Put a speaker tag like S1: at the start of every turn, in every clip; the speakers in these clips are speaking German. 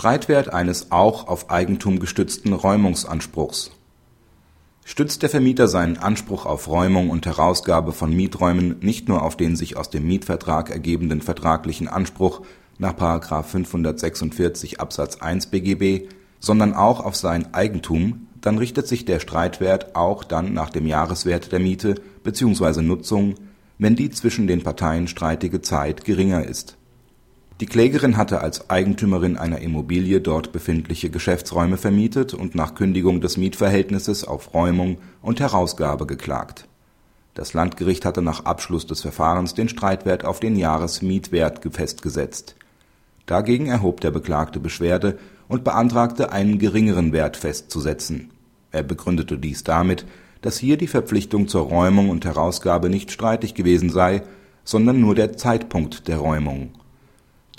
S1: Streitwert eines auch auf Eigentum gestützten Räumungsanspruchs Stützt der Vermieter seinen Anspruch auf Räumung und Herausgabe von Mieträumen nicht nur auf den sich aus dem Mietvertrag ergebenden vertraglichen Anspruch nach § 546 Absatz 1 BGB, sondern auch auf sein Eigentum, dann richtet sich der Streitwert auch dann nach dem Jahreswert der Miete bzw. Nutzung, wenn die zwischen den Parteien streitige Zeit geringer ist die Klägerin hatte als Eigentümerin einer Immobilie dort befindliche Geschäftsräume vermietet und nach Kündigung des Mietverhältnisses auf Räumung und Herausgabe geklagt. Das Landgericht hatte nach Abschluss des Verfahrens den Streitwert auf den Jahresmietwert festgesetzt. Dagegen erhob der Beklagte Beschwerde und beantragte einen geringeren Wert festzusetzen. Er begründete dies damit, dass hier die Verpflichtung zur Räumung und Herausgabe nicht streitig gewesen sei, sondern nur der Zeitpunkt der Räumung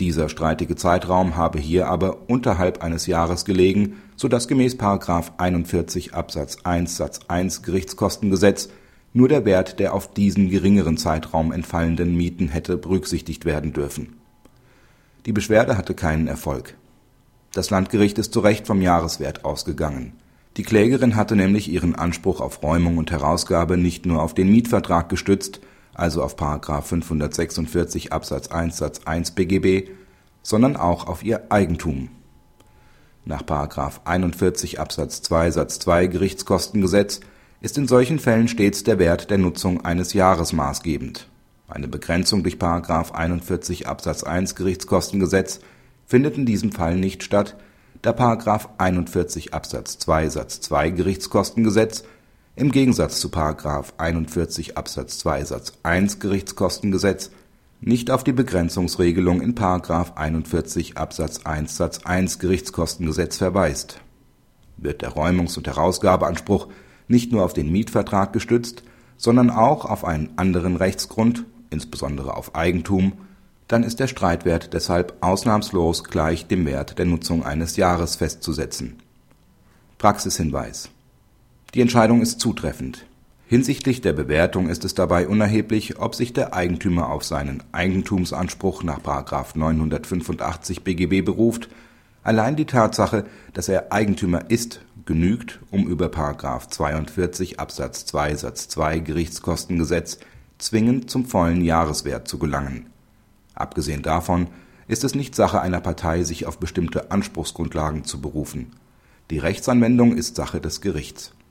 S1: dieser streitige Zeitraum habe hier aber unterhalb eines Jahres gelegen, so dass gemäß § 41 Absatz 1 Satz 1 Gerichtskostengesetz nur der Wert der auf diesen geringeren Zeitraum entfallenden Mieten hätte berücksichtigt werden dürfen. Die Beschwerde hatte keinen Erfolg. Das Landgericht ist zu Recht vom Jahreswert ausgegangen. Die Klägerin hatte nämlich ihren Anspruch auf Räumung und Herausgabe nicht nur auf den Mietvertrag gestützt also auf § 546 Absatz 1 Satz 1 BGB, sondern auch auf ihr Eigentum. Nach § 41 Absatz 2 Satz 2 Gerichtskostengesetz ist in solchen Fällen stets der Wert der Nutzung eines Jahres maßgebend. Eine Begrenzung durch § 41 Absatz 1 Gerichtskostengesetz findet in diesem Fall nicht statt, da § 41 Absatz 2 Satz 2 Gerichtskostengesetz im Gegensatz zu § 41 Absatz 2 Satz 1 Gerichtskostengesetz nicht auf die Begrenzungsregelung in § 41 Absatz 1 Satz 1 Gerichtskostengesetz verweist. Wird der Räumungs und Herausgabeanspruch nicht nur auf den Mietvertrag gestützt, sondern auch auf einen anderen Rechtsgrund, insbesondere auf Eigentum, dann ist der Streitwert deshalb ausnahmslos gleich dem Wert der Nutzung eines Jahres festzusetzen. Praxishinweis die Entscheidung ist zutreffend. Hinsichtlich der Bewertung ist es dabei unerheblich, ob sich der Eigentümer auf seinen Eigentumsanspruch nach § 985 BGB beruft, allein die Tatsache, dass er Eigentümer ist, genügt, um über § 42 Absatz 2 Satz 2 Gerichtskostengesetz zwingend zum vollen Jahreswert zu gelangen. Abgesehen davon ist es nicht Sache einer Partei, sich auf bestimmte Anspruchsgrundlagen zu berufen. Die Rechtsanwendung ist Sache des Gerichts